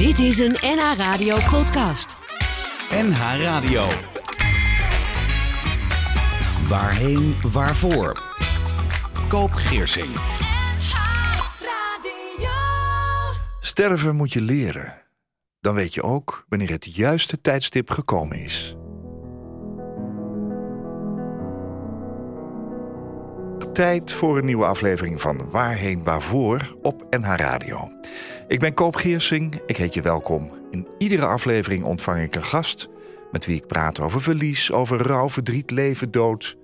Dit is een NH Radio podcast. NH Radio. Waarheen, waarvoor? Koop Geersing. Sterven moet je leren. Dan weet je ook wanneer het juiste tijdstip gekomen is. Tijd voor een nieuwe aflevering van Waarheen Waarvoor op NH Radio. Ik ben Koop Geersing, ik heet je welkom. In iedere aflevering ontvang ik een gast met wie ik praat over verlies, over rouw, verdriet, leven, dood.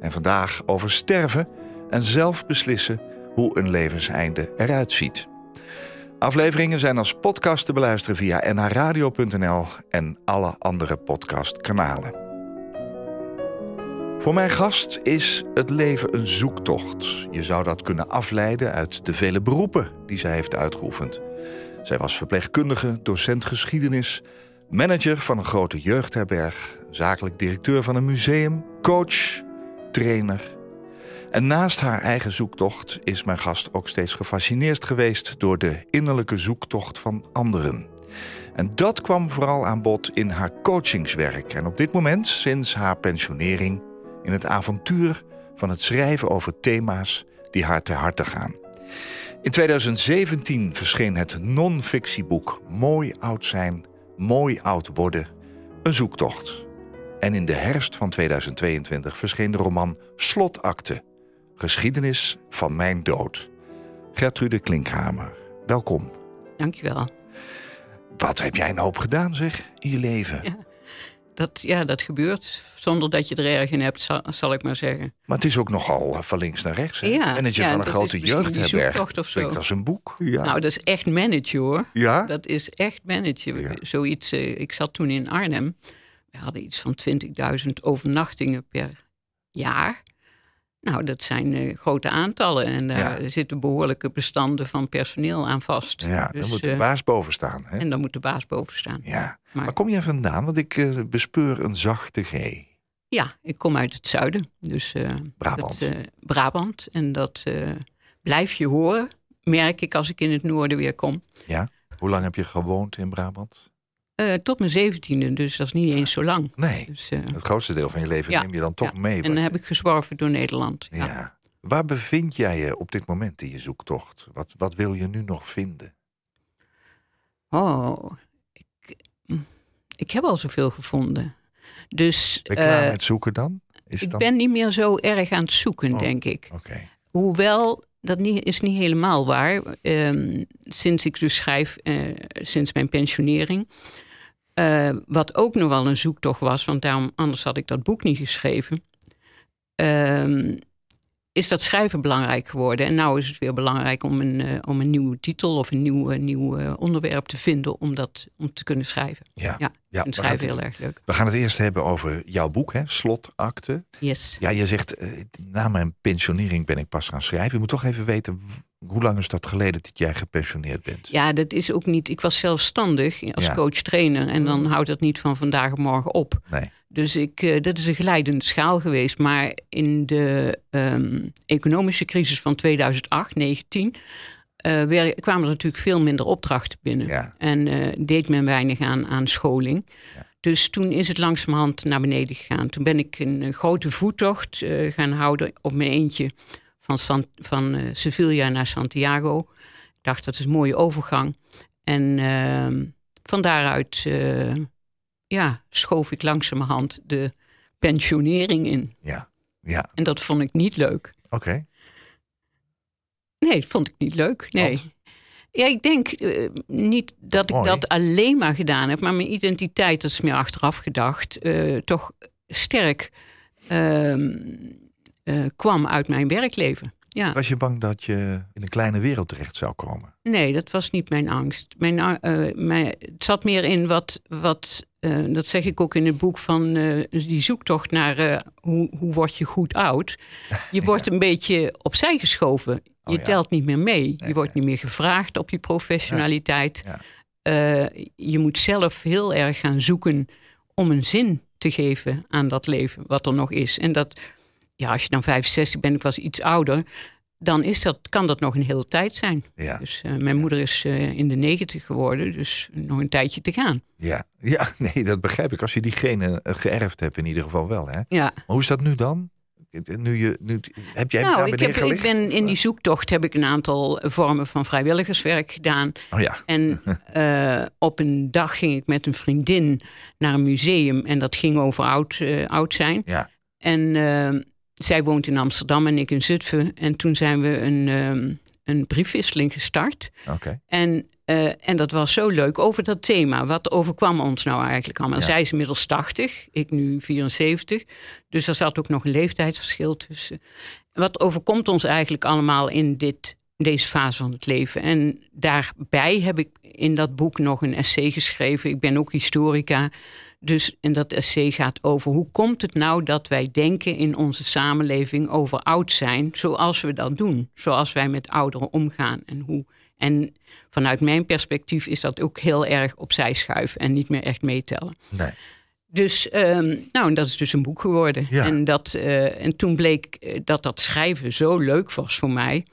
En vandaag over sterven en zelf beslissen hoe een levenseinde eruit ziet. Afleveringen zijn als podcast te beluisteren via nhradio.nl en alle andere podcastkanalen. Voor mijn gast is het leven een zoektocht. Je zou dat kunnen afleiden uit de vele beroepen die zij heeft uitgeoefend. Zij was verpleegkundige, docent geschiedenis, manager van een grote jeugdherberg, zakelijk directeur van een museum, coach, trainer. En naast haar eigen zoektocht is mijn gast ook steeds gefascineerd geweest door de innerlijke zoektocht van anderen. En dat kwam vooral aan bod in haar coachingswerk. En op dit moment, sinds haar pensionering, in het avontuur van het schrijven over thema's die haar ter harte gaan. In 2017 verscheen het non-fictieboek Mooi oud zijn, mooi oud worden, een zoektocht. En in de herfst van 2022 verscheen de roman Slotakte, geschiedenis van mijn dood. Gertrude Klinkhamer, welkom. Dankjewel. Wat heb jij een hoop gedaan, zeg, in je leven? Ja, dat, ja, dat gebeurt zonder dat je er erg in hebt, zal, zal ik maar zeggen. Maar het is ook nogal van links naar rechts. Hè? Ja, Manager ja, van een dat grote is die jeugdherberg. zoektocht of zo. Klinkt als een boek. Ja. Nou, dat is echt managen hoor. ja? Dat is echt managen. Ja. Zoiets, eh, ik zat toen in Arnhem. We hadden iets van 20.000 overnachtingen per jaar. Nou, dat zijn eh, grote aantallen. En daar Ja. zitten behoorlijke bestanden van personeel aan vast. ja, dan Dus, moet de eh, baas boven staan. Hè? En dan moet de baas boven staan. Ja. Maar- kom jij vandaan? Want ik eh, bespeur een zachte G. Ja, ik kom uit het zuiden. Dus eh, Brabant. Dat, Brabant. En dat blijf je horen, merk ik als ik in het noorden weer kom. Ja? Hoe lang heb je gewoond in Brabant? Eh, tot mijn zeventiende, dus dat is niet eens zo lang. Nee. Dus, eh, Het grootste deel van je leven Ja, neem je dan toch ja. mee. en dan heb ik gezworven door Nederland. ja. Ja. Waar bevind jij je op dit moment in je zoektocht? Wat, wat wil je nu nog vinden? Oh, ik, mm, ik heb al zoveel gevonden. Dus Ben je klaar eh, met zoeken dan? Is ik dan... ben niet meer zo erg aan het zoeken, Oh. denk ik. Oké. Hoewel, dat niet, is niet helemaal waar. Ehm, sinds ik dus schrijf, sinds mijn pensionering. Eh, wat ook nog wel een zoektocht was, want daarom, anders had ik dat boek niet geschreven. ehm, is dat schrijven belangrijk geworden. En nou is het weer belangrijk om een, eh, om een nieuwe titel of een nieuw, eh, nieuw onderwerp te vinden om, dat, om te kunnen schrijven. Ja. Ja, Ja, schrijven het, heel erg leuk. we gaan het eerst hebben over jouw boek, hè? Slotakte. Yes. Ja, je zegt, eh, na mijn pensionering ben ik pas gaan schrijven. Je moet toch even weten, hoe lang is dat geleden dat jij gepensioneerd bent? Ja, dat is ook niet. Ik was zelfstandig als Ja. coach-trainer. En dan houdt dat niet van vandaag op morgen op. Nee. Dus ik, eh, dat is een glijdende schaal geweest. Maar in de ehm, economische crisis van 2008, 19, eh, kwamen er natuurlijk veel minder opdrachten binnen. Ja. En eh, deed men weinig aan, aan scholing. Dus toen is het langzamerhand naar beneden gegaan. Toen ben ik een, grote voettocht eh, gaan houden op mijn eentje van, San, van Sevilla naar Santiago. Ik dacht dat is een mooie overgang. En ehm, van daaruit ja, schoof ik langzamerhand de pensionering in. Ja, ja, En dat vond ik niet leuk. oké. Nee, dat vond ik niet leuk. Nee. Ja, ik denk eh, niet dat ik Mooi. dat alleen maar gedaan heb, maar mijn identiteit, dat is meer achteraf gedacht, eh, toch sterk ehm, eh, kwam uit mijn werkleven. Ja. Was je bang dat je in een kleine wereld terecht zou komen? Nee, dat was niet mijn angst. Mijn, mijn, het zat meer in wat, wat dat zeg ik ook in het boek van die zoektocht naar hoe, hoe word je goed oud. Je wordt een beetje opzij geschoven. Je Oh ja. telt niet meer mee. je wordt niet meer gevraagd op je professionaliteit. Ja. Eh, je moet zelf heel erg gaan zoeken om een zin te geven aan dat leven wat er nog is. En dat, ja, als je dan 65 bent, ik was iets ouder, dan is dat, kan dat nog een hele tijd zijn. Ja. Dus eh, mijn moeder is eh, in de negentig geworden, dus nog een tijdje te gaan. Ja. ja, nee, dat begrijp ik. Als je die genen geërfd hebt, in ieder geval wel. Hè? Maar Ja. hoe is dat nu dan? Nu je, nu, heb jij Nou, ik, heb, ik ben in die zoektocht heb ik een aantal vormen van vrijwilligerswerk gedaan. Oh ja, En eh, op een dag ging ik met een vriendin naar een museum. En dat ging over oud, eh, oud zijn. ja. En eh, zij woont in Amsterdam en ik in Zutphen. En toen zijn we een, een briefwisseling gestart. oké. En, eh, en dat was zo leuk over dat thema. Wat overkwam ons nou eigenlijk allemaal? Ja. Zij is inmiddels 80, ik nu 74. Dus er zat ook nog een leeftijdsverschil tussen. Wat overkomt ons eigenlijk allemaal in dit, deze fase van het leven? En daarbij heb ik in dat boek nog een essay geschreven. Ik ben ook historica. Dus in dat essay gaat over hoe komt het nou dat wij denken in onze samenleving over oud zijn, zoals we dat doen, zoals wij met ouderen omgaan en hoe. En vanuit mijn perspectief is dat ook heel erg opzij schuiven en niet meer echt meetellen. Nee. Dus, ehm, nou, en dat is dus een boek geworden. Ja. En, dat, eh, en toen bleek eh, dat dat schrijven zo leuk was voor mij,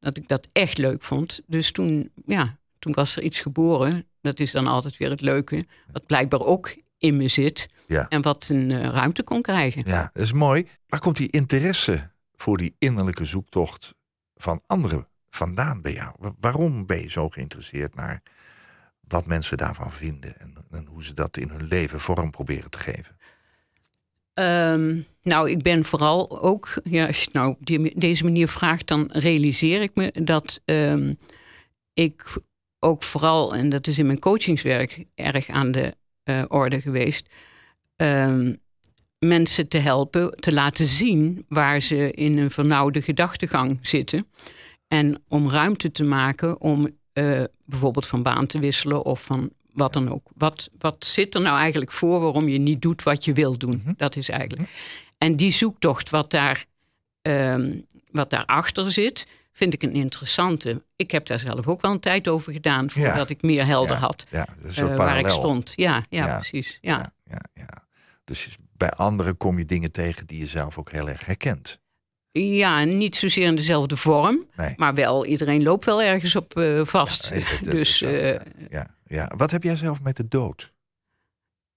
dat ik dat echt leuk vond. Dus toen, ja, toen was er iets geboren. Dat is dan altijd weer het leuke, wat blijkbaar ook in me zit. Ja. En wat een eh, ruimte kon krijgen. Ja, dat is mooi. Waar komt die interesse voor die innerlijke zoektocht van anderen vandaan bij jou? Wa- Waarom ben je zo geïnteresseerd naar wat mensen daarvan vinden en, en hoe ze dat in hun leven vorm proberen te geven? Ehm, nou, ik ben vooral ook, ja, als je het nou op die- deze manier vraagt, dan realiseer ik me dat ehm, ik ook vooral, en dat is in mijn coachingswerk erg aan de eh, orde geweest, ehm, mensen te helpen, te laten zien waar ze in een vernauwde gedachtegang zitten. En om ruimte te maken om eh, bijvoorbeeld van baan te wisselen of van wat dan ook. Wat, wat zit er nou eigenlijk voor waarom je niet doet wat je wil doen? Dat is eigenlijk. En die zoektocht wat daar ehm wat daarachter zit, vind ik een interessante. Ik heb daar zelf ook wel een tijd over gedaan voordat ik meer helder Ja, had Ja, soort waar ik stond. Ja, ja, precies. Ja, ja, ja. Dus bij anderen kom je dingen tegen die je zelf ook heel erg herkent. Ja, niet zozeer in dezelfde vorm, Nee. maar wel iedereen loopt wel ergens op vast. Nee, dat- dat is dus zo, ja, ja, ja. Wat heb jij zelf met de dood?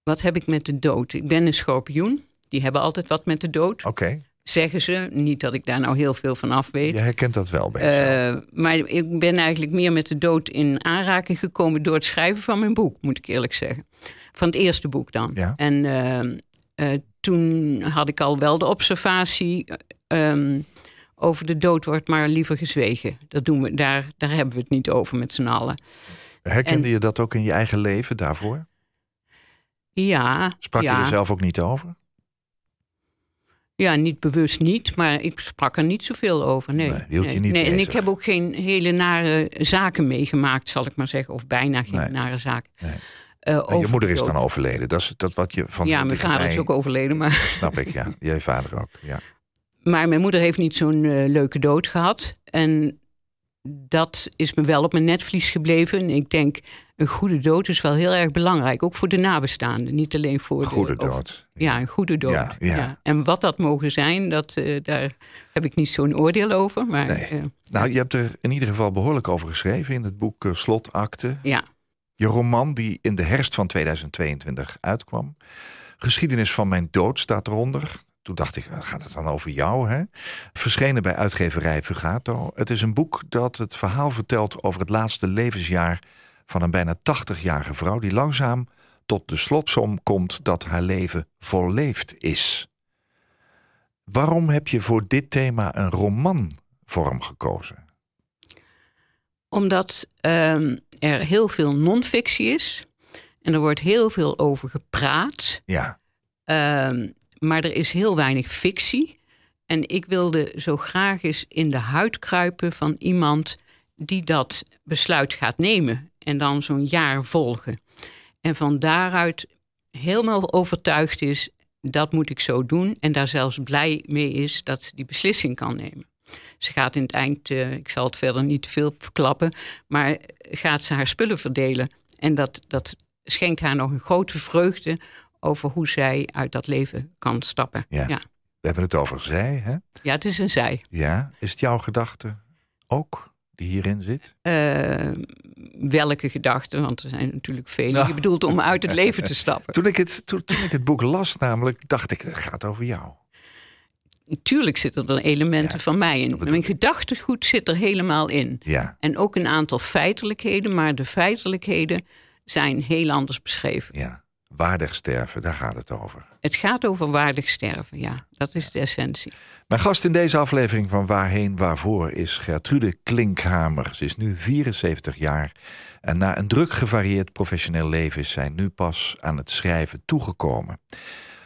wat heb ik met de dood? Ik ben een schorpioen. Die hebben altijd wat met de dood. Oké, Zeggen ze. Niet dat ik daar nou heel veel van af weet. je herkent dat wel bij. Eh, maar ik ben eigenlijk meer met de dood in aanraking gekomen door het schrijven van mijn boek, moet ik eerlijk zeggen. Van het eerste boek dan. Ja. En eh, eh, toen had ik al wel de observatie. Eh, ehm, over de dood wordt maar liever gezwegen. Dat doen we, daar, daar hebben we het niet over met z'n allen. Herkende en- je dat ook in je eigen leven daarvoor? Ja, Sprak ja, je er zelf ook niet over? ja, niet bewust niet, maar ik sprak er niet zoveel over. Nee, Nee, hield je nee, niet nee. En ik heb ook geen hele nare zaken meegemaakt, zal ik maar zeggen. Of bijna geen Nee. nare zaken. Nee. Eh, je moeder de is dan overleden. Dat is dat wat je van Ja, mijn vader is ook overleden. Maar, Snap ik, ja. Jij vader ook, ja. Maar mijn moeder heeft niet zo'n eh, leuke dood gehad. En dat is me wel op mijn netvlies gebleven. En ik denk, een goede dood is wel heel erg belangrijk. Ook voor de nabestaanden. Niet alleen voor Goede de... over- dood. Ja, een goede dood. Ja, ja. En wat dat mogen zijn, dat, eh, daar heb ik niet zo'n oordeel over. Maar Nee. eh, Nou, je hebt er in ieder geval behoorlijk over geschreven in het boek Slotakte. ja. Je roman die in de herfst van 2022 uitkwam. Geschiedenis van mijn dood staat eronder. Toen dacht ik, eh, gaat het dan over jou? Hè? Verschenen bij uitgeverij Fugato. Het is een boek dat het verhaal vertelt over het laatste levensjaar van een bijna 80-jarige vrouw die langzaam tot de slotsom komt dat haar leven volleefd is. Waarom heb je voor dit thema een romanvorm gekozen? Omdat ehm, er heel veel non-fictie is. En er wordt heel veel over gepraat. Ja, Ehm, maar er is heel weinig fictie. En ik wilde zo graag eens in de huid kruipen van iemand die dat besluit gaat nemen. En dan zo'n jaar volgen. En van daaruit helemaal overtuigd is, dat moet ik zo doen. En daar zelfs blij mee is dat ze die beslissing kan nemen. Ze gaat in het eind, eh, ik zal het verder niet veel verklappen, maar gaat ze haar spullen verdelen. En dat, dat schenkt haar nog een grote vreugde over hoe zij uit dat leven kan stappen. Ja. ja. We hebben het over zij, hè? Ja, het is een zij. Ja. Is het jouw gedachte ook die hierin zit? Eh, welke gedachten? Want er zijn natuurlijk vele. Nou. Je bedoelt om uit het leven te stappen. Toen ik het, toen, toen ik het boek las, namelijk, dacht ik, het gaat over jou. Natuurlijk zitten er elementen Ja, van mij in. Mijn gedachtegoed zit er helemaal in. Ja, En ook een aantal feitelijkheden, maar de feitelijkheden zijn heel anders beschreven. ja. Waardig sterven, daar gaat het over. Het gaat over waardig sterven, ja. Dat is de essentie. Mijn gast in deze aflevering van Waarheen Waarvoor is Gertrude Klinkhamer. Ze is nu 74 jaar en na een druk gevarieerd professioneel leven is zij nu pas aan het schrijven toegekomen.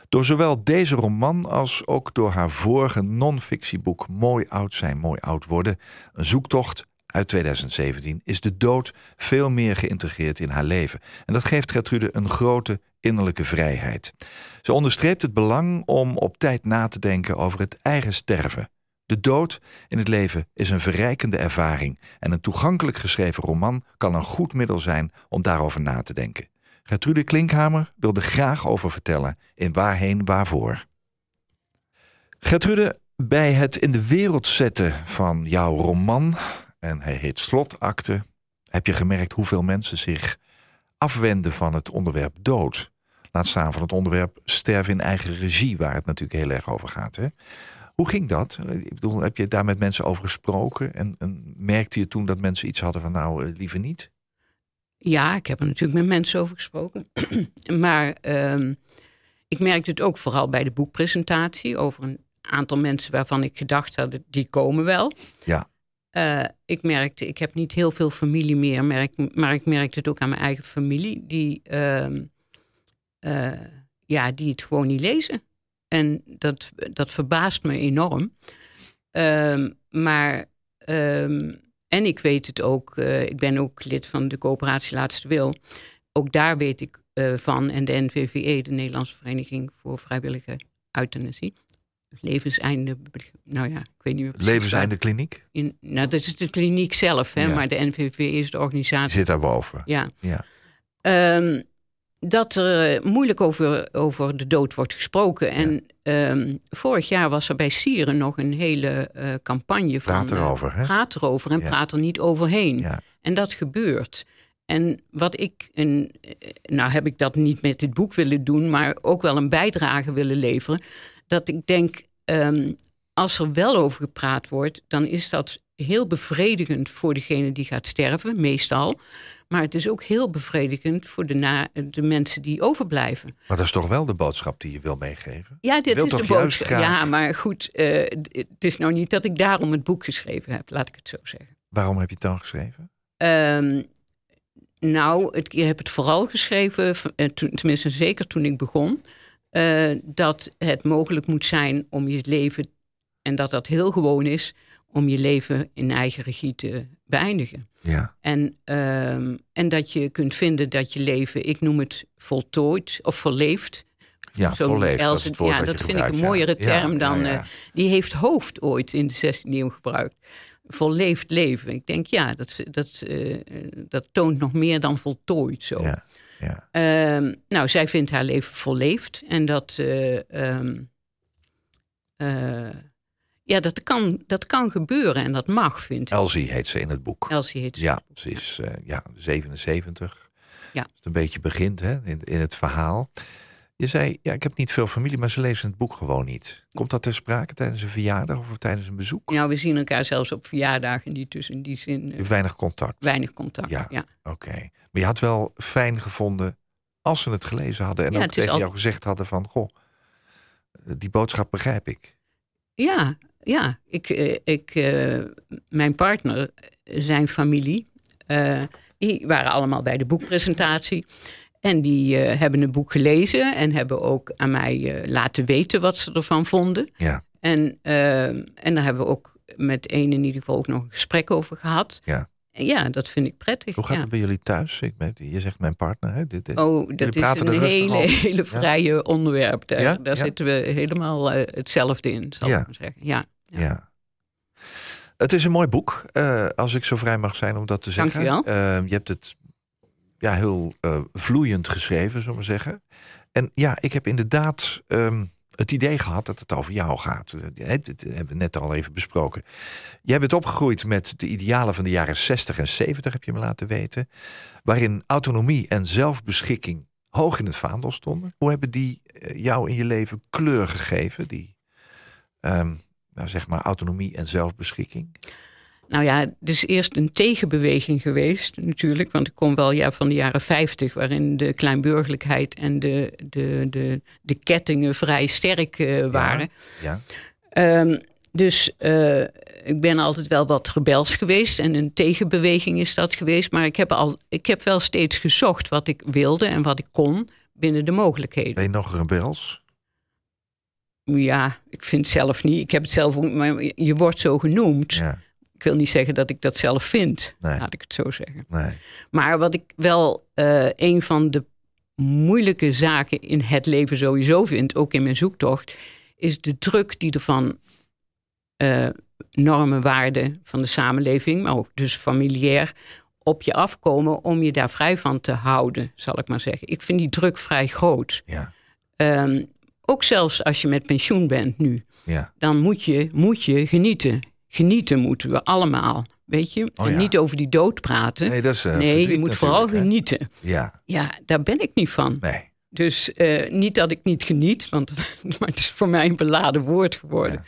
Door zowel deze roman als ook door haar vorige non-fictieboek Mooi oud zijn, mooi oud worden, een zoektocht uit 2017, is de dood veel meer geïntegreerd in haar leven. En dat geeft Gertrude een grote innerlijke vrijheid. Ze onderstreept het belang om op tijd na te denken over het eigen sterven. De dood in het leven is een verrijkende ervaring en een toegankelijk geschreven roman kan een goed middel zijn om daarover na te denken. Gertrude Klinkhamer wil er graag over vertellen in Waarheen Waarvoor. Gertrude, bij het in de wereld zetten van jouw roman, en hij heet Slotakte, heb je gemerkt hoeveel mensen zich afwenden van het onderwerp dood. Laat staan van het onderwerp sterven in eigen regie, waar het natuurlijk heel erg over gaat. Hè? Hoe ging dat? Ik bedoel, heb je daar met mensen over gesproken? En, en merkte je toen dat mensen iets hadden van nou, eh, liever niet? Ja, ik heb er natuurlijk met mensen over gesproken. maar ehm, ik merkte het ook vooral bij de boekpresentatie over een aantal mensen waarvan ik gedacht had, die komen wel. Ja. Eh, ik merkte, ik heb niet heel veel familie meer, maar ik, merkte het ook aan mijn eigen familie, die, ehm, eh, ja, die het gewoon niet lezen. En dat, dat verbaast me enorm. Ehm, maar, ehm, en ik weet het ook, eh, ik ben ook lid van de coöperatie Laatste Wil. Ook daar weet ik van. En de NVVE, de Nederlandse Vereniging voor Vrijwillige Euthanasie. Levenseinde, nou ja, ik weet niet meer precies Levenseinde kliniek? In, nou, dat is de kliniek zelf, hè, Ja. maar de NVVE is de Die organisatie. zit daarboven. Ja. Ja. Ehm, dat er eh, moeilijk over, over de dood wordt gesproken. En ehm, vorig jaar was er bij Sieren nog een hele eh, campagne van... Praat eh, erover, hè? praat erover en Ja. praat er niet overheen. Ja. En dat gebeurt. En wat ik, en, eh, nou heb ik dat niet met dit boek willen doen, maar ook wel een bijdrage willen leveren. Dat ik denk, ehm, als er wel over gepraat wordt, dan is dat heel bevredigend voor degene die gaat sterven, meestal. Maar het is ook heel bevredigend voor de, na, de mensen die overblijven. Maar dat is toch wel de boodschap die je wil meegeven? Ja, dit Wil is toch de boodschap. graag- Ja, maar goed, eh, het is nou niet dat ik daarom het boek geschreven heb, laat ik het zo zeggen. Waarom heb je het dan geschreven? Ehm, nou, je hebt het vooral geschreven, eh, tenminste zeker toen ik begon, eh, dat het mogelijk moet zijn om je leven, en dat dat heel gewoon is, om je leven in eigen regie te beëindigen. Ja. En, ehm, en dat je kunt vinden dat je leven, ik noem het voltooid of verleefd. Ja, Zo volleefd. Dat is Els- het woord ja, dat vind ik een mooiere ja. term Ja, dan. ja, eh, die heeft hoofd ooit in de 16e eeuw gebruikt. Volleefd leven. Ik denk, ja, dat, dat, eh, dat toont nog meer dan voltooid zo. Ja. Ehm, nou, zij vindt haar leven volleefd. En dat, eh, ehm, eh, ja, dat, kan, dat kan gebeuren en dat mag, vind ik. Elsie heet ze in het boek. Elsie heet ze. Ja, ze is eh, ja, 77. Ja. Als het een beetje begint hè, in, in het verhaal. Je zei, ja, ik heb niet veel familie, maar ze lezen het boek gewoon niet. Komt dat ter sprake tijdens een verjaardag of tijdens een bezoek? Nou, we zien elkaar zelfs op verjaardagen niet, dus in die zin eh, weinig contact. weinig contact. Ja. Ja. Oké. Maar je had wel fijn gevonden als ze het gelezen hadden en Ja, ook tegen al- jou gezegd hadden van, goh, die boodschap begrijp ik. Ja, ja. Ik, eh, ik, eh, mijn partner, zijn familie, eh, die waren allemaal bij de boekpresentatie. En die eh, hebben het boek gelezen en hebben ook aan mij eh, laten weten wat ze ervan vonden. Ja, En, eh, en daar hebben we ook met één in ieder geval ook nog een gesprek over gehad. ja. En ja, dat vind ik prettig. Hoe gaat ja. het bij jullie thuis? Ik ben, je zegt mijn partner, hè? Dit, dit- Oh, dat is een hele, over. hele vrije onderwerp. Daar, Ja? daar Ja? zitten we helemaal hetzelfde in, zal Ja. ik maar zeggen. Ja. Ja. Het is een mooi boek, als ik zo vrij mag zijn om dat te Dank zeggen. u wel. Eh, je hebt het ja, heel eh, vloeiend geschreven, zullen we zeggen. En ja, ik heb inderdaad, ehm, het idee gehad dat het over jou gaat. Dat hebben we net al even besproken. Jij bent opgegroeid met de idealen van de jaren 60 en 70, heb je me laten weten. Waarin autonomie en zelfbeschikking hoog in het vaandel stonden. Hoe hebben die eh, jou in je leven kleur gegeven? Die, um, nou zeg maar, autonomie en zelfbeschikking? Nou ja, het is eerst een tegenbeweging geweest natuurlijk. Want ik kom wel ja, van de jaren 50, waarin de kleinburgerlijkheid en de, de, de, de kettingen vrij sterk uh, waren. Ja, ja. Um, dus uh, ik ben altijd wel wat rebels geweest en een tegenbeweging is dat geweest. Maar ik heb, al, ik heb wel steeds gezocht wat ik wilde en wat ik kon binnen de mogelijkheden. Ben je nog rebels? Ja, ik vind het zelf niet. Ik heb het zelf ook, maar je wordt zo genoemd. Ja. Ik wil niet zeggen dat ik dat zelf vind, laat ik het zo zeggen. Nee. Maar wat ik wel uh, een van de moeilijke zaken in het leven sowieso vind, ook in mijn zoektocht, is de druk die er van uh, normen, waarden van de samenleving, maar ook dus familiair, op je afkomen om je daar vrij van te houden, zal ik maar zeggen. Ik vind die druk vrij groot. Ja. Um, ook zelfs als je met pensioen bent nu, ja. dan moet je, moet je genieten. Genieten moeten we allemaal. Weet je? Oh, en niet over die dood praten. Nee, dat is, uh, nee je moet vooral genieten. Ja. ja, daar ben ik niet van. Nee. Dus uh, niet dat ik niet geniet, want maar het is voor mij een beladen woord geworden.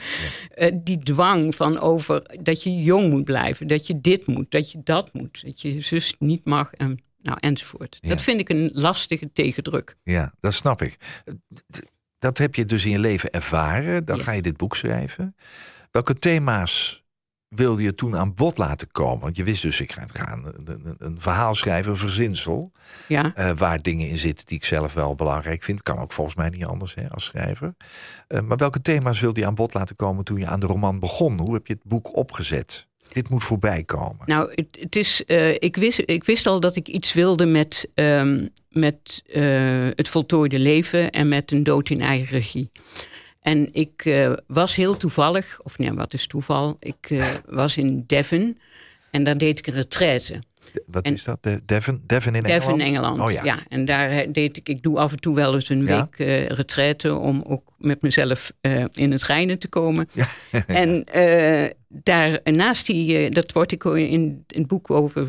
Ja, uh, die dwang van over dat je jong moet blijven, dat je dit moet, dat je dat moet, dat je zus niet mag en nou enzovoort. Dat vind ik een lastige tegendruk. Ja, dat snap ik. Dat heb je dus in je leven ervaren. Dan ga je dit boek schrijven. Welke thema's wilde je toen aan bod laten komen? Want je wist dus, ik ga gaan een, een verhaal schrijven, een verzinsel. Ja. Uh, waar dingen in zitten die ik zelf wel belangrijk vind. Kan ook volgens mij niet anders hè, als schrijver. Uh, maar welke thema's wilde je aan bod laten komen toen je aan de roman begon? Hoe heb je het boek opgezet? Dit moet voorbij komen. Nou, het, het is, uh, ik, wist, ik wist al dat ik iets wilde met, um, met het voltooide leven en met een dood in eigen regie. En ik uh, was heel toevallig, of nee, wat is toeval? Ik uh, was in Devon en daar deed ik een retraite. Wat en, is dat? De Devon? Devon in Devon Engeland? Engeland, oh, ja. ja. En daar eh, deed ik, ik doe af en toe wel eens een ja? week uh, retraite om ook met mezelf in het reinen te komen. Ja. en daar naast die, dat wordt ik in, in het boek over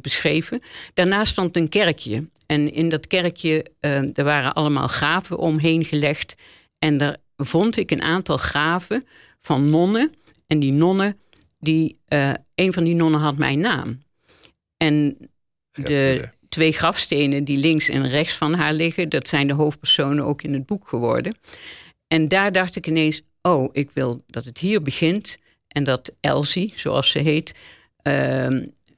beschreven, daarnaast stond een kerkje. En in dat kerkje, er waren allemaal graven omheen gelegd. En daar vond ik een aantal graven van nonnen. En die nonnen, die, uh, een van die nonnen had mijn naam. En de twee grafstenen die links en rechts van haar liggen, dat zijn de hoofdpersonen ook in het boek geworden. En daar dacht ik ineens, oh, ik wil dat het hier begint en dat Elsie, zoals ze heet, uh,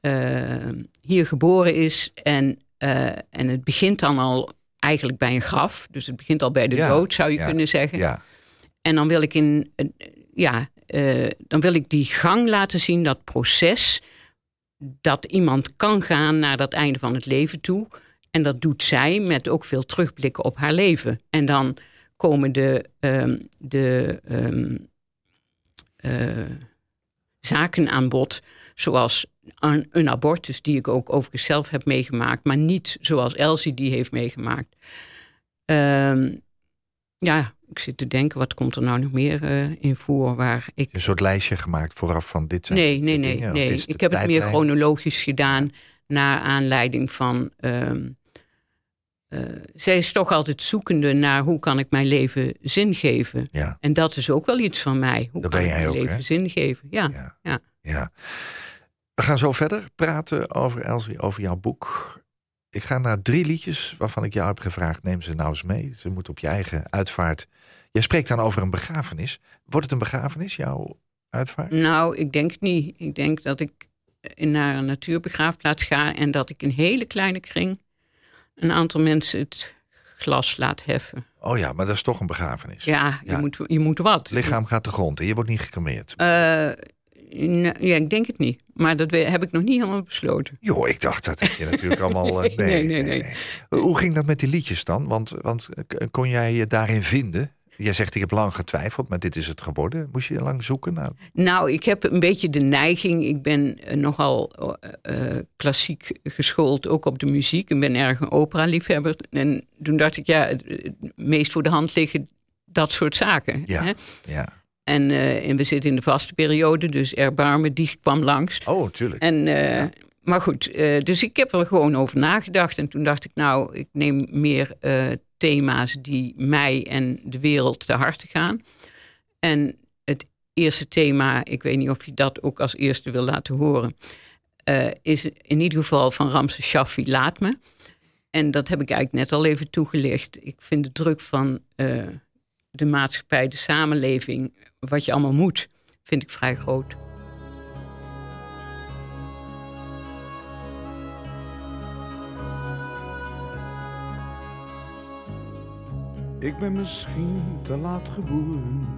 uh, hier geboren is. En, uh, en het begint dan al eigenlijk bij een graf. Dus het begint al bij de dood, zou je kunnen zeggen. Ja. En dan wil ik in, ja, uh, dan wil ik die gang laten zien, dat proces, dat iemand kan gaan naar dat einde van het leven toe. En dat doet zij met ook veel terugblikken op haar leven. En dan komen de, um, de um, uh, zaken aan bod, zoals een, abortus, die ik ook overigens zelf heb meegemaakt, maar niet zoals Elsie die heeft meegemaakt. Um, ja, ik zit te denken, wat komt er nou nog meer uh, in voor waar ik... Een soort lijstje gemaakt vooraf van dit zijn Nee, nee, nee. nee. Ik heb het meer chronologisch gedaan naar aanleiding van... Um, uh, zij is toch altijd zoekende naar hoe kan ik mijn leven zin geven. Ja. En dat is ook wel iets van mij. Hoe dat kan ik mijn ook, leven hè? zin geven? Ja, ja. ja. ja. We gaan zo verder praten over Elsie, over jouw boek. Ik ga naar drie liedjes waarvan ik jou heb gevraagd: neem ze nou eens mee. Ze moeten op je eigen uitvaart. Jij spreekt dan over een begrafenis. Wordt het een begrafenis, jouw uitvaart? Nou, ik denk het niet. Ik denk dat ik naar een natuurbegraafplaats ga en dat ik een hele kleine kring een aantal mensen het glas laat heffen. Oh ja, maar dat is toch een begrafenis. Ja, je, Moet, je moet wat. Het lichaam gaat de grond en je wordt niet gecremeerd. Uh, ja, ik denk het niet. Maar dat heb ik nog niet helemaal besloten. Jo, ik dacht dat je natuurlijk allemaal. nee, nee, nee, nee, Hoe ging dat met die liedjes dan? Want, want kon jij je daarin vinden? Jij zegt ik heb lang getwijfeld, maar dit is het geworden. Moest je lang zoeken? Nou, nou ik heb een beetje de neiging. Ik ben nogal uh, klassiek geschoold, ook op de muziek. Ik ben erg een opera-liefhebber. En toen dacht ik, ja, het meest voor de hand liggen dat soort zaken. Ja, Hè? ja. En, eh, en we zitten in de vaste periode, dus erbarmen, die kwam langs. Oh, tuurlijk. En, eh, Maar goed, eh, dus ik heb er gewoon over nagedacht. En toen dacht ik, nou, ik neem meer eh, thema's die mij en de wereld te harte gaan. En het eerste thema, ik weet niet of je dat ook als eerste wil laten horen, eh, is in ieder geval van Ramses Shaffi, Laat me. En dat heb ik eigenlijk net al even toegelicht. Ik vind de druk van de maatschappij, de samenleving, wat je allemaal moet, vind ik vrij groot. Ik ben misschien te laat geboren.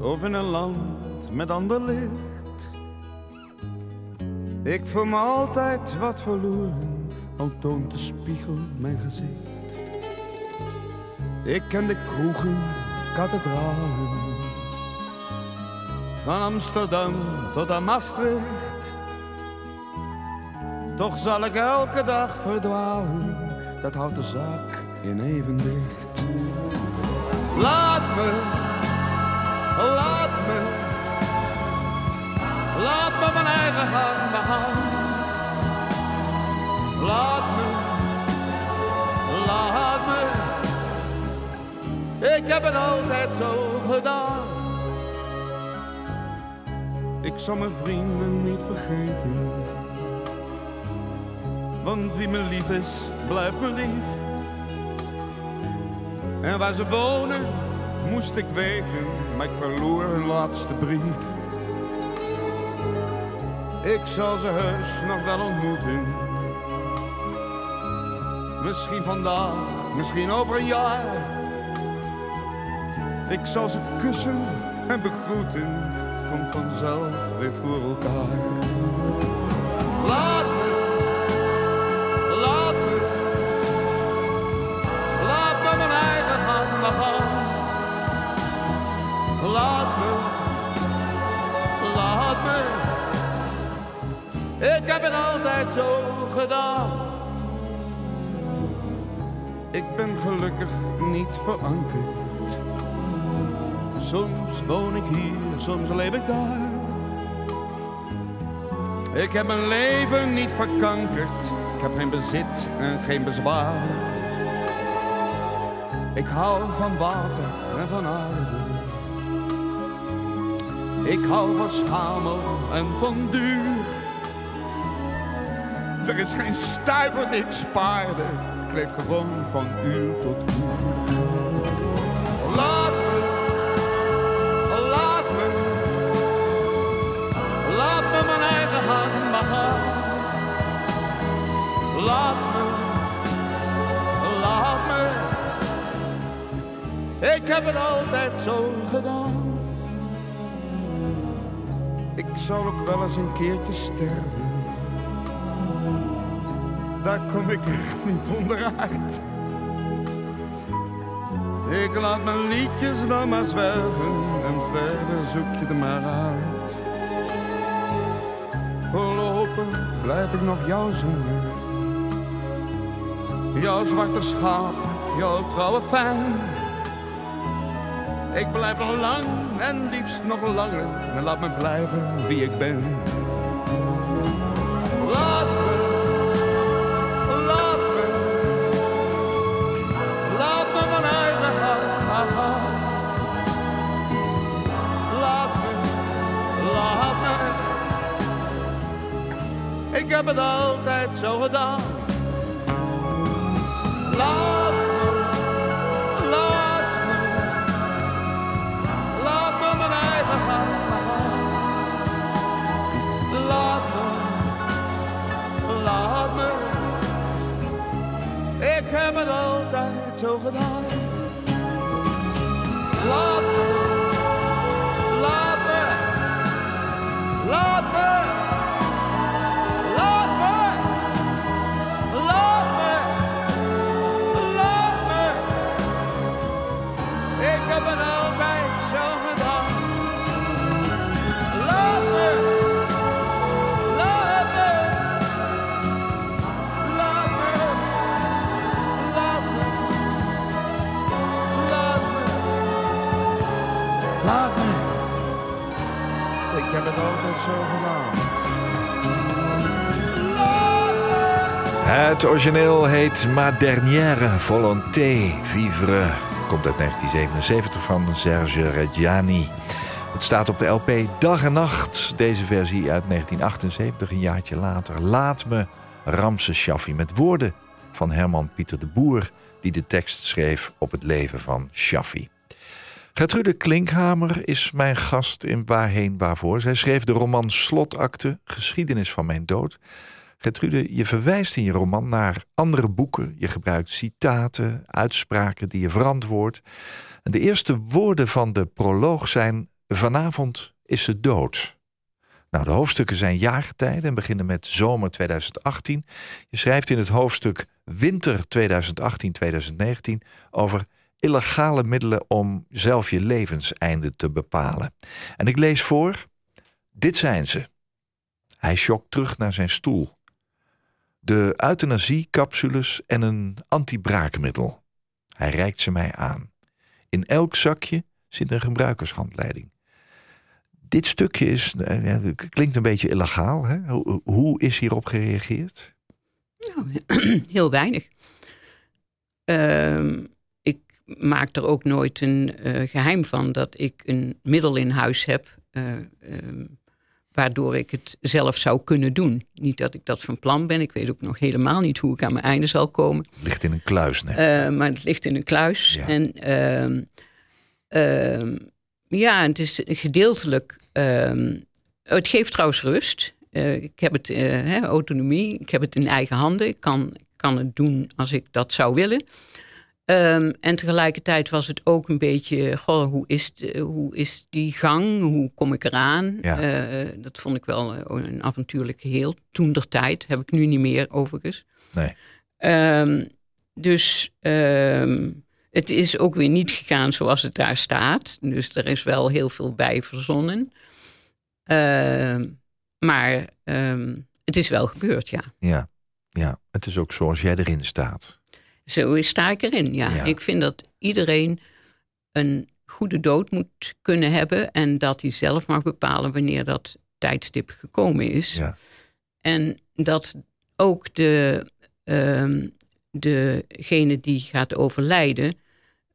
Of in een land met ander licht. Ik voel me altijd wat verloren, al toont de spiegel mijn gezicht. Ik ken de kroegen, kathedralen. Van Amsterdam tot aan Maastricht. Toch zal ik elke dag verdwalen, dat houdt de zaak in evenwicht. Laat me, laat me, laat me mijn eigen gang begaan. Laat me, laat me, ik heb het altijd zo gedaan. Ik zal mijn vrienden niet vergeten. Want wie me lief is, blijft me lief. En waar ze wonen, moest ik weten, maar ik verloor hun laatste brief. Ik zal ze heus nog wel ontmoeten. Misschien vandaag, misschien over een jaar. Ik zal ze kussen en begroeten, het komt vanzelf weer voor elkaar. Het altijd zo gedaan. Ik ben gelukkig niet verankerd. Soms woon ik hier, soms leef ik daar. Ik heb mijn leven niet verkankerd. Ik heb geen bezit en geen bezwaar. Ik hou van water en van aarde. Ik hou van schamel en van duur. Er is geen stuiver die ik spaarde. Ik leef gewoon van uur tot uur. Laat me, laat me, laat me mijn eigen hand gaan. Laat me, laat me, ik heb het altijd zo gedaan. Ik zal ook wel eens een keertje sterven. Daar kom ik echt niet onderuit. Ik laat mijn liedjes dan maar zwerven en verder zoek je er maar uit. Voorlopig blijf ik nog jou zingen. Jouw zwarte schaap, jouw trouwe fan. Ik blijf nog lang en liefst nog langer. En laat me blijven wie ik ben. Heb het altijd zo gedaan. Laat me, laat me, laat me mijn eigen gaan. Laat me, laat me. Ik heb het altijd zo gedaan. Gedaan. Het origineel heet Ma dernière volonté vivre. Komt uit 1977 van Serge Reggiani. Het staat op de LP Dag en Nacht. Deze versie uit 1978, een jaartje later. Laat me Ramse Shaffi met woorden van Herman Pieter de Boer... die de tekst schreef op het leven van Shaffi. Gertrude Klinkhamer is mijn gast in Waarheen Waarvoor. Zij schreef de roman Slotakte, Geschiedenis van mijn dood... Gertrude, je verwijst in je roman naar andere boeken. Je gebruikt citaten, uitspraken die je verantwoordt. De eerste woorden van de proloog zijn... Vanavond is ze dood. Nou, de hoofdstukken zijn jaargetijden en beginnen met zomer 2018. Je schrijft in het hoofdstuk winter 2018-2019 over illegale middelen om zelf je levenseinde te bepalen. En ik lees voor: Dit zijn ze. Hij schokt terug naar zijn stoel. De euthanasie-capsules en een antibraakmiddel. Hij reikt ze mij aan. In elk zakje zit een gebruikershandleiding. Dit stukje is, eh, ja, klinkt een beetje illegaal. Hè? Hoe, is hierop gereageerd? Nou, heel weinig. Ehm, maak er ook nooit een eh, geheim van dat ik een middel in huis heb. eh, ehm, waardoor ik het zelf zou kunnen doen. Niet dat ik dat van plan ben. Ik weet ook nog helemaal niet hoe ik aan mijn einde zal komen. Ligt in een kluis, nee. Eh, maar het ligt in een kluis. Ja. En ehm, ehm, ja, het is gedeeltelijk. het geeft trouwens rust. Ik heb het, hè, autonomie. Ik heb het in eigen handen. Ik kan, kan het doen als ik dat zou willen. Ehm, en tegelijkertijd was het ook een beetje, goh, hoe is, hoe is die gang? Hoe kom ik eraan? Ja. Eh, dat vond ik wel eh, een avontuurlijk geheel. Toen der tijd, heb ik nu niet meer overigens. Nee. Ehm, dus ehm, het is ook weer niet gegaan zoals het daar staat. Dus er is wel heel veel bij verzonnen. Maar het is wel gebeurd, ja. Ja, ja, het is ook zoals jij erin staat. Zo sta ik erin, ja. Ja. Ik vind dat iedereen een goede dood moet kunnen hebben... en dat hij zelf mag bepalen wanneer dat tijdstip gekomen is. Ja, En dat ook de, ehm, degene die gaat overlijden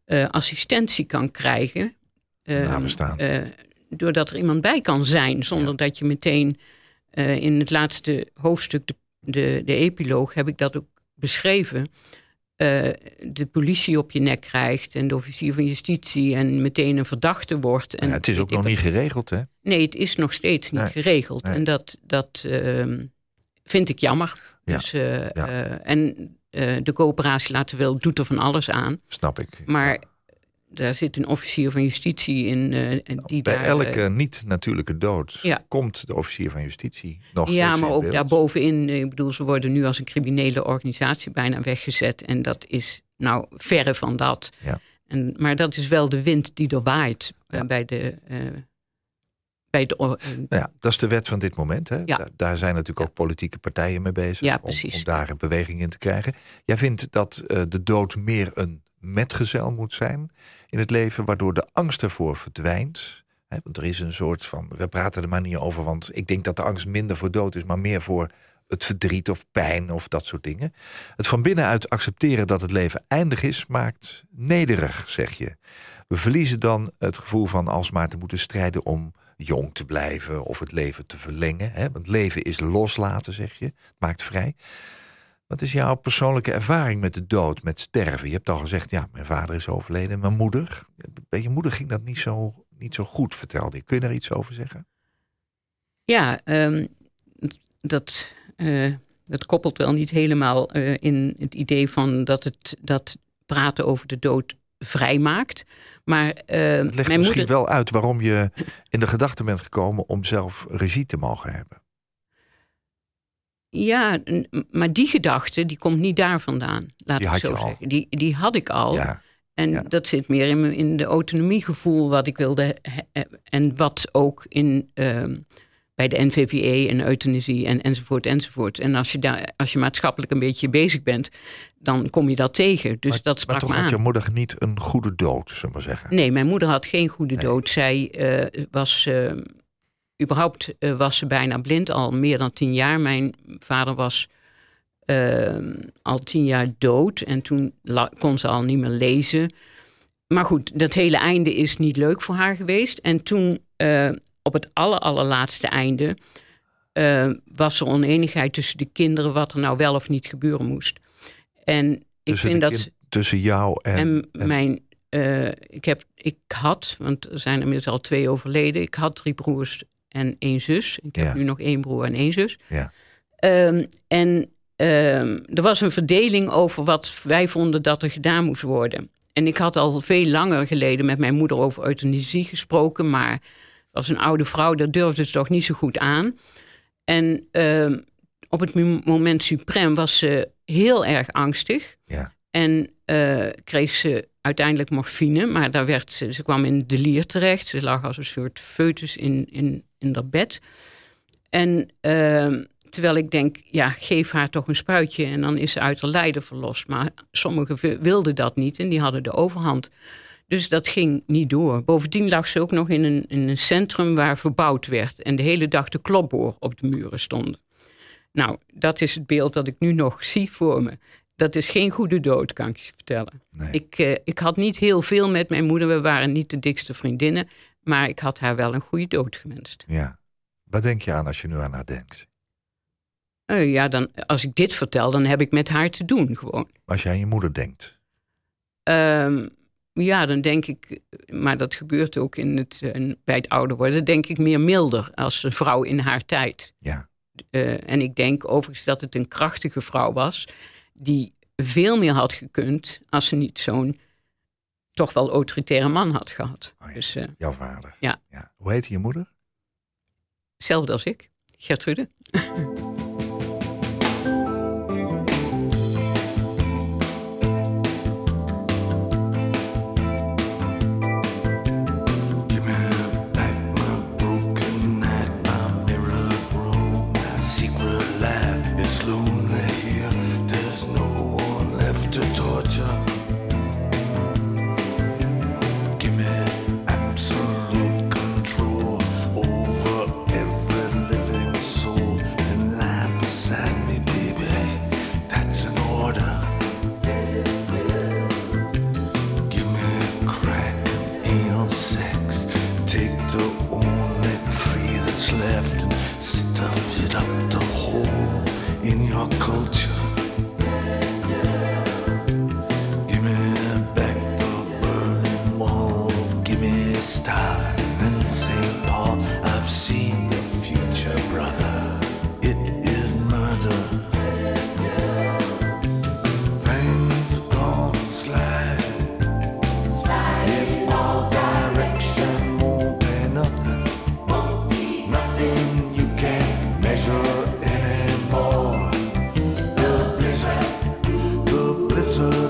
eh, assistentie kan krijgen. Nabestaan. eh, doordat er iemand bij kan zijn, zonder dat je meteen eh, in het laatste hoofdstuk, de, de, de epiloog, heb ik dat ook beschreven. Eh, de politie op je nek krijgt en de officier van justitie en meteen een verdachte wordt. En Ja, het is ook nog niet geregeld, hè? Nee, het is nog steeds niet Nee, geregeld. nee. En dat, dat ehm, vind ik jammer. Ja, Dus, eh, ja. eh, en de coöperatie laten wel doet er van alles aan. Snap ik. Maar. Daar zit een officier van justitie in. eh, en die Bij daar, elke eh, niet-natuurlijke dood Ja. komt de officier van justitie nog ja, maar ook daarbovenin. eh, Ik bedoel, ze worden nu als een criminele organisatie bijna weggezet. En dat is nou verre van dat. Ja. En, maar dat is wel de wind die er waait eh, Ja. bij de. eh, bij de eh, Nou ja, dat is de wet van dit moment. Hè? Ja. Daar, daar zijn natuurlijk ook politieke partijen mee bezig. Om, om daar een beweging in te krijgen. Jij vindt dat eh, de dood meer een metgezel moet zijn in het leven, waardoor de angst ervoor verdwijnt. Want er is een soort van. We praten er maar niet over, want ik denk dat de angst minder voor dood is, maar meer voor het verdriet of pijn of dat soort dingen. Het van binnenuit accepteren dat het leven eindig is, maakt nederig, zeg je. We verliezen dan het gevoel van alsmaar te moeten strijden om jong te blijven of het leven te verlengen. Hè? Want leven is loslaten, zeg je. Het maakt vrij. Wat is jouw persoonlijke ervaring met de dood, met sterven? Je hebt al gezegd, ja, mijn vader is overleden. Mijn moeder, bij je moeder ging dat niet zo, niet zo goed, vertelde je. Kun je daar iets over zeggen? Ja, ehm, dat, eh, dat koppelt wel niet helemaal eh, in het idee van dat het dat praten over de dood vrijmaakt. Maar eh, Het legt mijn misschien moeder. wel uit waarom je in de gedachte bent gekomen om zelf regie te mogen hebben. Ja, maar die gedachte die komt niet daar vandaan. Laat Die ik had zo je al. zeggen. Die, die had ik al. Ja, En Ja. dat zit meer in, mijn- in de autonomiegevoel wat ik wilde. En wat ook in, ehm, bij de NVVE en euthanasie en, enzovoort enzovoort. En als je, daar, als je maatschappelijk een beetje bezig bent, dan kom je dat tegen. Dus maar, dat maar sprak toch me had aan. je moeder niet een goede dood, zullen we maar zeggen. Nee, mijn moeder had geen goede Nee. dood. Zij eh, was. ehm, überhaupt eh, was ze bijna blind, al meer dan tien jaar. Mijn vader was ehm, al tien jaar dood en toen kon ze al niet meer lezen. Maar goed, dat hele einde is niet leuk voor haar geweest. En toen, eh, op het aller, allerlaatste einde, eh, was er oneenigheid tussen de kinderen wat er nou wel of niet gebeuren moest. En ik Tussen, vind dat. tussen jou en... En, en- mijn, ik, heb, ik had, want er zijn inmiddels al twee overleden. Ik had drie broers en één zus. Ik heb Ja. nu nog één broer en één zus. Ja. Ehm, en ehm, er was een verdeling over wat wij vonden dat er gedaan moest worden. En ik had al veel langer geleden met mijn moeder over euthanasie gesproken. Maar als een oude vrouw, dat durfde ze toch niet zo goed aan. En ehm, op het mo- moment suprem was ze heel erg angstig. Ja. En eh, kreeg ze uiteindelijk morfine, maar daar werd ze, ze kwam in delier terecht. Ze lag als een soort foetus in, in, in haar bed. En ehm, terwijl ik denk, ja, geef haar toch een spuitje en dan is ze uit haar lijden verlost. Maar sommigen wilden dat niet en die hadden de overhand. Dus dat ging niet door. Bovendien lag ze ook nog in een, in een centrum waar verbouwd werd. En de hele dag de klopboor op de muren stonden. Nou, dat is het beeld dat ik nu nog zie voor me. Dat is geen goede dood, kan ik je vertellen. Nee. Ik, eh, ik had niet heel veel met mijn moeder. We waren niet de dikste vriendinnen. Maar ik had haar wel een goede dood gewenst. Ja. Wat denk je aan als je nu aan haar denkt? Eh, ja, dan, als ik dit vertel, dan heb ik met haar te doen gewoon. Als je aan je moeder denkt. Ehm, ja, dan denk ik, maar dat gebeurt ook in het, eh, bij het ouder worden, denk ik meer milder als een vrouw in haar tijd. Ja. Eh, en ik denk overigens dat het een krachtige vrouw was, die veel meer had gekund als ze niet zo'n toch wel autoritaire man had gehad. Oh ja. Dus eh, Jouw vader. Ja. Hoe heette je moeder? hetzelfde als ik, Gertrude. the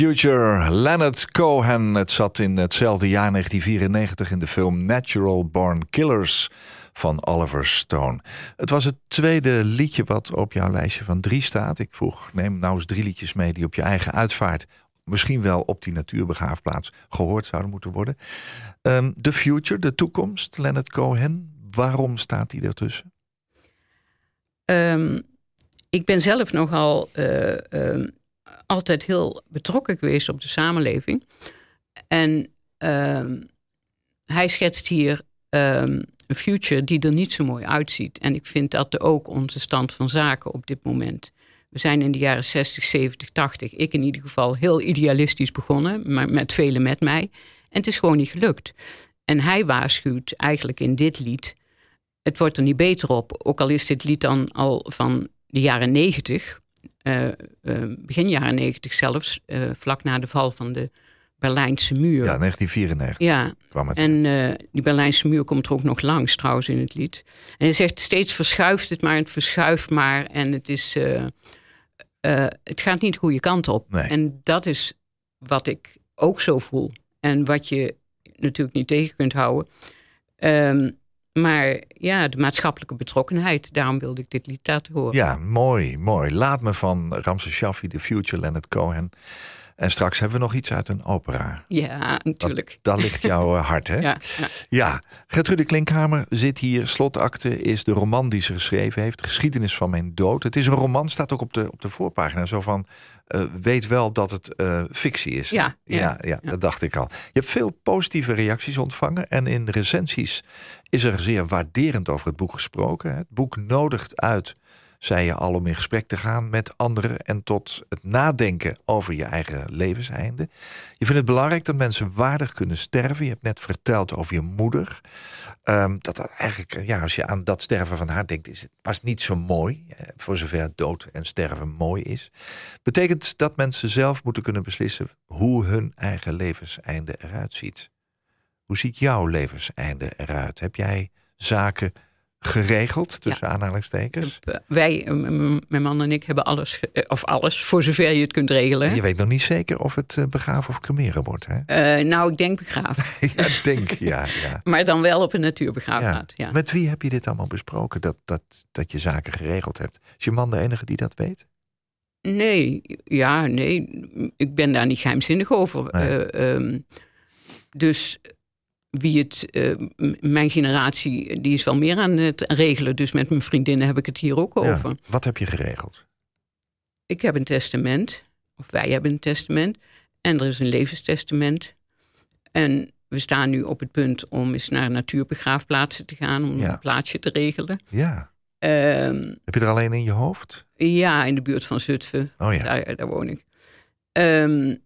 Future, Leonard Cohen. Het zat in hetzelfde jaar 1994 in de film Natural Born Killers van Oliver Stone. Het was het tweede liedje wat op jouw lijstje van drie staat. Ik vroeg, neem nou eens drie liedjes mee die op je eigen uitvaart... misschien wel op die natuurbegraafplaats gehoord zouden moeten worden. Ehm, The Future, de toekomst, Leonard Cohen. Waarom staat die ertussen? Ehm, ik ben zelf nogal eh, ehm, altijd heel betrokken geweest op de samenleving. En ehm, hij schetst hier ehm, een future die er niet zo mooi uitziet. En ik vind dat ook onze stand van zaken op dit moment. We zijn in de jaren 60, 70, 80, ik in ieder geval heel idealistisch begonnen, maar met velen met mij. En het is gewoon niet gelukt. En hij waarschuwt eigenlijk in dit lied het wordt er niet beter op. Ook al is dit lied dan al van de jaren negentig, eh, eh, begin jaren negentig zelfs, eh, vlak na de val van de Berlijnse muur. Ja, 1994 Ja, kwam het. en eh, die Berlijnse muur komt er ook nog langs trouwens in het lied. En hij zegt steeds verschuift het maar, het verschuift maar. En het, is, eh, eh, het gaat niet de goede kant op. Nee. En dat is wat ik ook zo voel. En wat je natuurlijk niet tegen kunt houden. Ehm, maar ja, de maatschappelijke betrokkenheid. Daarom wilde ik dit lied laten horen. Ja, mooi, mooi. Laat me van Ramses Shaffi, The Future, Leonard Cohen. En straks hebben we nog iets uit een opera. Ja, natuurlijk. Daar ligt jouw eh, hart, hè? Ja, ja. Ja, Gertrude Klinkhamer zit hier. Slotakte is de roman die ze geschreven heeft. Geschiedenis van mijn dood. Het is een roman, staat ook op de, op de voorpagina. Zo van, eh, weet wel dat het eh, fictie is. Ja, ja, ja, ja, ja. dat dacht ik al. Je hebt veel positieve reacties ontvangen. En in recensies is er zeer waarderend over het boek gesproken. Het boek nodigt uit, zei je al, om in gesprek te gaan met anderen. En tot het nadenken over je eigen levenseinde. Je vindt het belangrijk dat mensen waardig kunnen sterven. Je hebt net verteld over je moeder. Ehm, dat dat eigenlijk, ja, als je aan dat sterven van haar denkt, is het, was niet zo mooi. eh, voor zover dood en sterven mooi is. Betekent dat mensen zelf moeten kunnen beslissen hoe hun eigen levenseinde eruit ziet. Hoe ziet jouw levenseinde eruit? Heb jij zaken geregeld, tussen aanhalingstekens? Eh, Wij, mijn man en ik, hebben alles, eh, of alles, voor zover je het kunt regelen. Je weet nog niet zeker of het eh, begraven of cremeren wordt, hè? Nou, ik denk begraven. ja, ik denk, ja, ja. Maar dan wel op een natuurbegraafplaats. Ja. Met wie heb je dit allemaal besproken, dat, dat, dat je zaken geregeld hebt? Is je man de enige die dat weet? Nee, ja, nee. Ik ben daar niet geheimzinnig over. Nee. Eh, ehm, dus wie het, eh, mijn generatie, die is wel meer aan het regelen. Dus met mijn vriendinnen heb ik het hier ook Ja. over. Wat heb je geregeld? Ik heb een testament, of wij hebben een testament. En er is een levenstestament. En we staan nu op het punt om eens naar natuurbegraafplaatsen te gaan. Om Ja. een plaatsje te regelen. Ja. Ehm, Heb je er alleen in je hoofd? ja, in de buurt van Zutphen. Oh ja. Daar, daar woon ik. Ehm,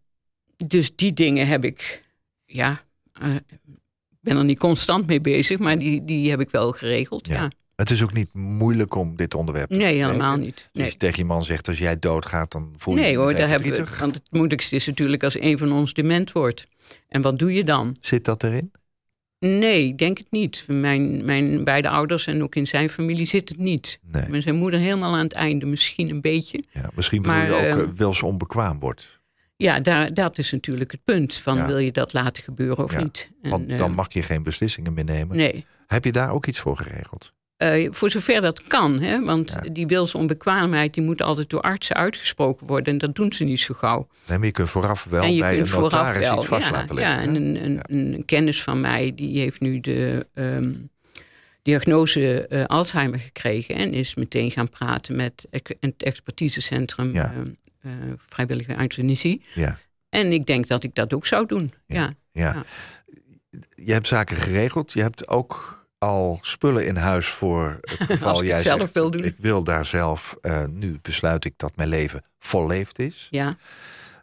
dus die dingen heb ik, ja, eh, ben er niet constant mee bezig, maar die, die heb ik wel geregeld. Ja. Ja. Het is ook niet moeilijk om dit onderwerp te Nee, helemaal niet. Dus Nee, als je tegen je man zegt, als jij doodgaat, dan voel je nee je hoor, daar hebben we, want het moeilijkste is natuurlijk als een van ons dement wordt. En wat doe je dan? Zit dat erin? Nee, ik denk het niet. Mijn, mijn beide ouders en ook in zijn familie zit het niet. Nee. Met zijn moeder helemaal aan het einde misschien een beetje. Ja, misschien Maar, je ook eh, eh, wel eens onbekwaam wordt. Ja, daar, dat is natuurlijk het punt. Van Ja. wil je dat laten gebeuren of Ja, niet? En, Want eh, dan mag je geen beslissingen meer nemen. Nee. Heb je daar ook iets voor geregeld? Eh, voor zover dat kan, hè? want Ja. die wilsonbekwaamheid die moet altijd door artsen uitgesproken worden. En dat doen ze niet zo gauw. Nee, maar je kunt vooraf wel en je bij kunt een notaris wel. iets vast ja, laten ja, leggen. en hè? een, een, Ja. een kennis van mij die heeft nu de ehm, diagnose eh, Alzheimer gekregen. En is meteen gaan praten met het expertisecentrum Ja. ehm, eh, vrijwillige euthanasie. Ja. En ik denk dat ik dat ook zou doen. Ja. Ja. Je hebt zaken geregeld. Je hebt ook al spullen in huis voor het geval jij zelf zegt, wil doen. ik wil daar zelf, eh, nu besluit ik dat mijn leven volleefd is. ja.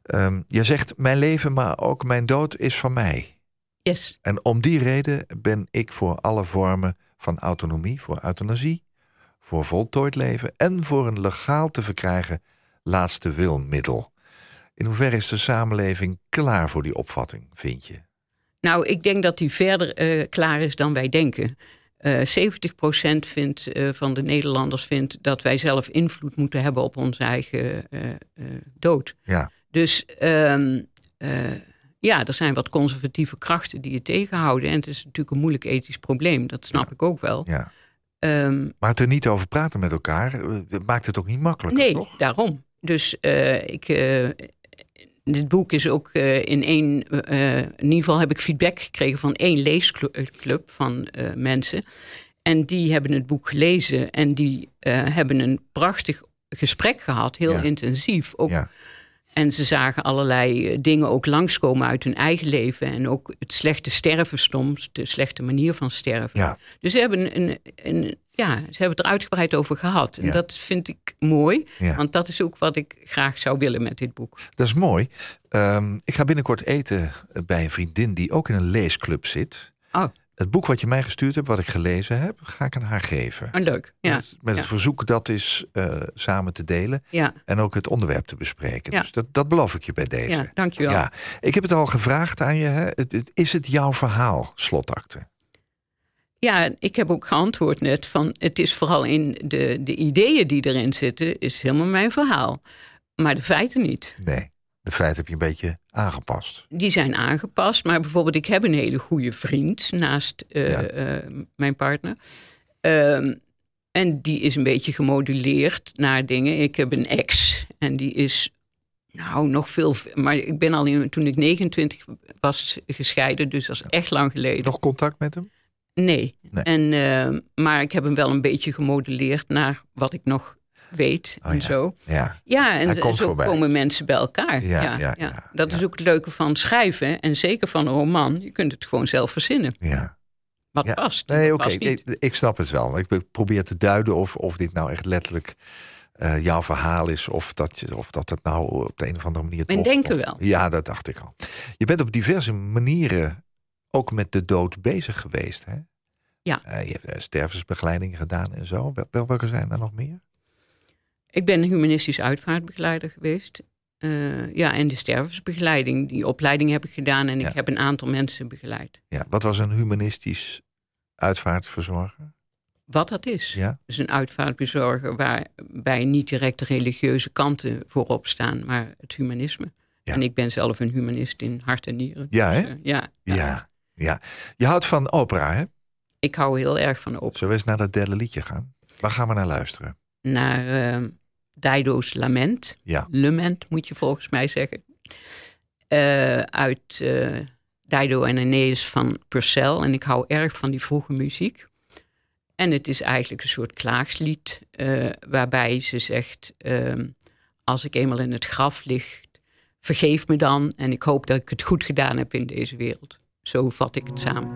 Ehm je zegt mijn leven, maar ook mijn dood is van mij. Yes. En om die reden ben ik voor alle vormen van autonomie, voor euthanasie, voor voltooid leven en voor een legaal te verkrijgen laatste wilmiddel. In hoeverre is de samenleving klaar voor die opvatting, vind je? Nou, ik denk dat die verder eh, klaar is dan wij denken. Eh 70% vindt, eh, van de Nederlanders vindt dat wij zelf invloed moeten hebben op onze eigen eh, eh, dood. Ja, Dus ehm, eh, ja, er zijn wat conservatieve krachten die het tegenhouden. En het is natuurlijk een moeilijk ethisch probleem, dat snap ik ook wel. ja. Ehm, Maar het er niet over praten met elkaar, eh, maakt het ook niet makkelijker, nee, toch? daarom. Dus eh, ik, eh, dit boek is ook eh, in één... in ieder geval heb ik feedback gekregen van één leesclub van mensen. En die hebben het boek gelezen en die hebben een prachtig gesprek gehad. Heel Ja. intensief. Ook Ja, En ze zagen allerlei dingen ook langskomen uit hun eigen leven. En ook het slechte sterven soms, de slechte manier van sterven. ja, Dus ze hebben, een, een, ja, ze hebben het er uitgebreid over gehad. En Ja. dat vind ik mooi, ja. want dat is ook wat ik graag zou willen met dit boek. Dat is mooi. Ehm, ik ga binnenkort eten bij een vriendin die ook in een leesclub zit. Oh, Het boek wat je mij gestuurd hebt, wat ik gelezen heb, ga ik aan haar geven. oh, leuk. Ja, Met, met het verzoek dat is eh, samen te delen ja, en ook het onderwerp te bespreken. Ja. Dus dat, dat beloof ik je bij deze. ja, dankjewel. Ja, ik heb het al gevraagd aan je. Hè? Is het jouw verhaal, slotakte? Ja, ik heb ook geantwoord net van het is vooral in de, de ideeën die erin zitten, is helemaal mijn verhaal. Maar de feiten niet. Nee, de feiten heb je een beetje aangepast. Die zijn aangepast. Maar bijvoorbeeld, ik heb een hele goede vriend naast eh, Ja. eh, mijn partner. Ehm, en die is een beetje gemoduleerd naar dingen. Ik heb een ex en die is nou nog veel. Maar ik ben al in, toen ik 29 was gescheiden, dus dat is echt lang geleden. Nog contact met hem? Nee. Nee. En, ehm, maar ik heb hem wel een beetje gemoduleerd naar wat ik nog weet Oh en ja. zo. Ja, Ja, en zo voorbij. komen mensen bij elkaar. Ja, Ja, Dat is ook het leuke van schrijven. En zeker van een roman. Je kunt het gewoon zelf verzinnen. ja. Wat past. Nee, oké, ik, ik snap het wel. Ik probeer te duiden of, of dit nou echt letterlijk eh, jouw verhaal is. Of dat, je, of dat het nou op de een of andere manier. Toch denken wel. Ja, dat dacht ik al. Je bent op diverse manieren ook met de dood bezig geweest. Hè? Ja. Eh, je hebt eh, stervensbegeleiding gedaan en zo. Wel, wel- welke zijn er nog meer? Ik ben humanistisch uitvaartbegeleider geweest. Eh, ja, en de stervensbegeleiding. Die opleiding heb ik gedaan. En Ja. ik heb een aantal mensen begeleid. Ja, wat was een humanistisch uitvaartverzorger? Wat dat is. Ja, Dus een uitvaartbezorger waarbij niet direct de religieuze kanten voorop staan, maar het humanisme. Ja. En ik ben zelf een humanist in hart en nieren. Ja, Dus, hè? ja, ja. ja. Ja, Je houdt van opera, hè? Ik hou heel erg van op. Zullen we eens naar dat derde liedje gaan? Waar gaan we naar luisteren? Naar eh, Dido's Lament. Ja. Lament moet je volgens mij zeggen. Eh, uit eh, Dido en Aeneas van Purcell. En ik hou erg van die vroege muziek. En het is eigenlijk een soort klaagslied eh, waarbij ze zegt... ehm, als ik eenmaal in het graf lig, vergeef me dan... en ik hoop dat ik het goed gedaan heb in deze wereld. Zo vat ik het samen.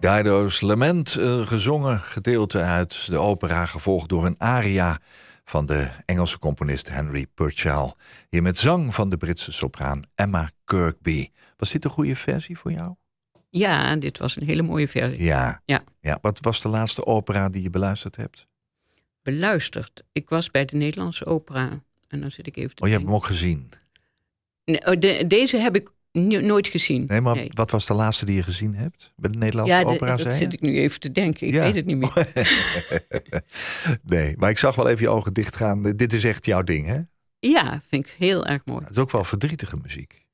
Dido's Lament, een gezongen gedeelte uit de opera, gevolgd door een aria van de Engelse componist Henry Purcell. Hier met zang van de Britse sopraan Emma Kirkby. Was dit een goede versie voor jou? Ja, dit was een hele mooie versie. Ja. Ja. ja. Wat was de laatste opera die je beluisterd hebt? Beluisterd. Ik was bij de Nederlandse opera. En dan zit ik even te Oh, je hebt hem ook gezien. Nee, oh, de- deze heb ik nooit gezien. Nee, maar wat was de laatste die je gezien hebt? Bij de Nederlandse ja, de- opera, zit ik nu even te denken. Ik Ja. weet het niet meer. nee, maar ik zag wel even je ogen dicht gaan. Dit is echt jouw ding, hè? Ja, vind ik heel erg mooi. Het is ook wel verdrietige muziek.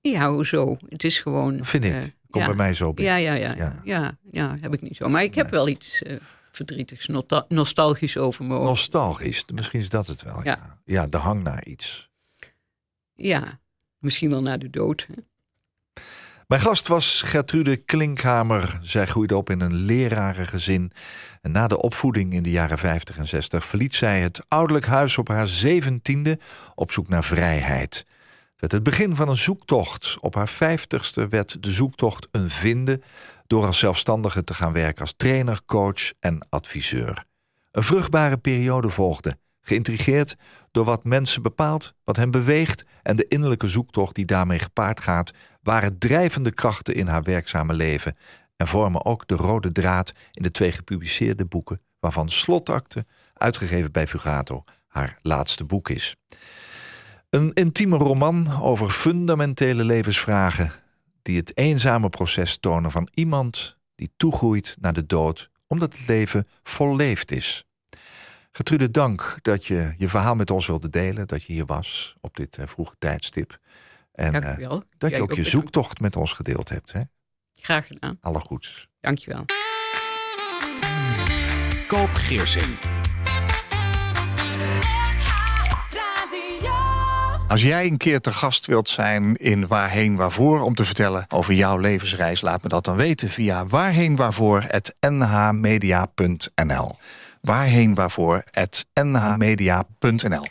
Ja, hoezo? Het is gewoon... Vind ik. eh, Komt ja. bij mij zo binnen. Ja, ja, ja, Ja. ja. Heb ik niet zo. Maar ik heb wel iets eh, verdrietigs, nostalgisch over me. Nostalgisch, misschien is dat het wel. Ja. Ja. Ja. de hang naar iets. Ja, misschien wel na de dood. Mijn gast was Gertrude Klinkhamer. Zij groeide op in een lerarengezin. En na de opvoeding in de jaren 50 en 60 verliet zij het ouderlijk huis op haar zeventiende op zoek naar vrijheid. Het het begin van een zoektocht. Op haar vijftigste werd de zoektocht een vinden door als zelfstandige te gaan werken als trainer, coach en adviseur. Een vruchtbare periode volgde, geïntrigeerd door wat mensen bepaalt, wat hen beweegt en de innerlijke zoektocht die daarmee gepaard gaat, waren drijvende krachten in haar werkzame leven en vormen ook de rode draad in de twee gepubliceerde boeken, waarvan Slotakte, uitgegeven bij Fugato, haar laatste boek is. Een intieme roman over fundamentele levensvragen die het eenzame proces tonen van iemand die toegroeit naar de dood omdat het leven volleefd is. Gertrude, dank dat je je verhaal met ons wilde delen, dat je hier was op dit eh, vroege tijdstip. En Dank eh, je wel. dat Jij je ook je bedankt. zoektocht met ons gedeeld hebt. Hè? Graag gedaan. Alle goeds. Dank je wel. Koop Geersing. Als jij een keer te gast wilt zijn in Waarheen Waarvoor om te vertellen over jouw levensreis, laat me dat dan weten via waarheenwaarvoor@nhmedia.nl. Waarheenwaarvoor@nhmedia.nl.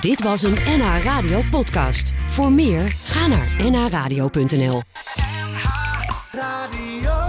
Dit was een NH Radio podcast. Voor meer, ga naar nhradio.nl. Radio.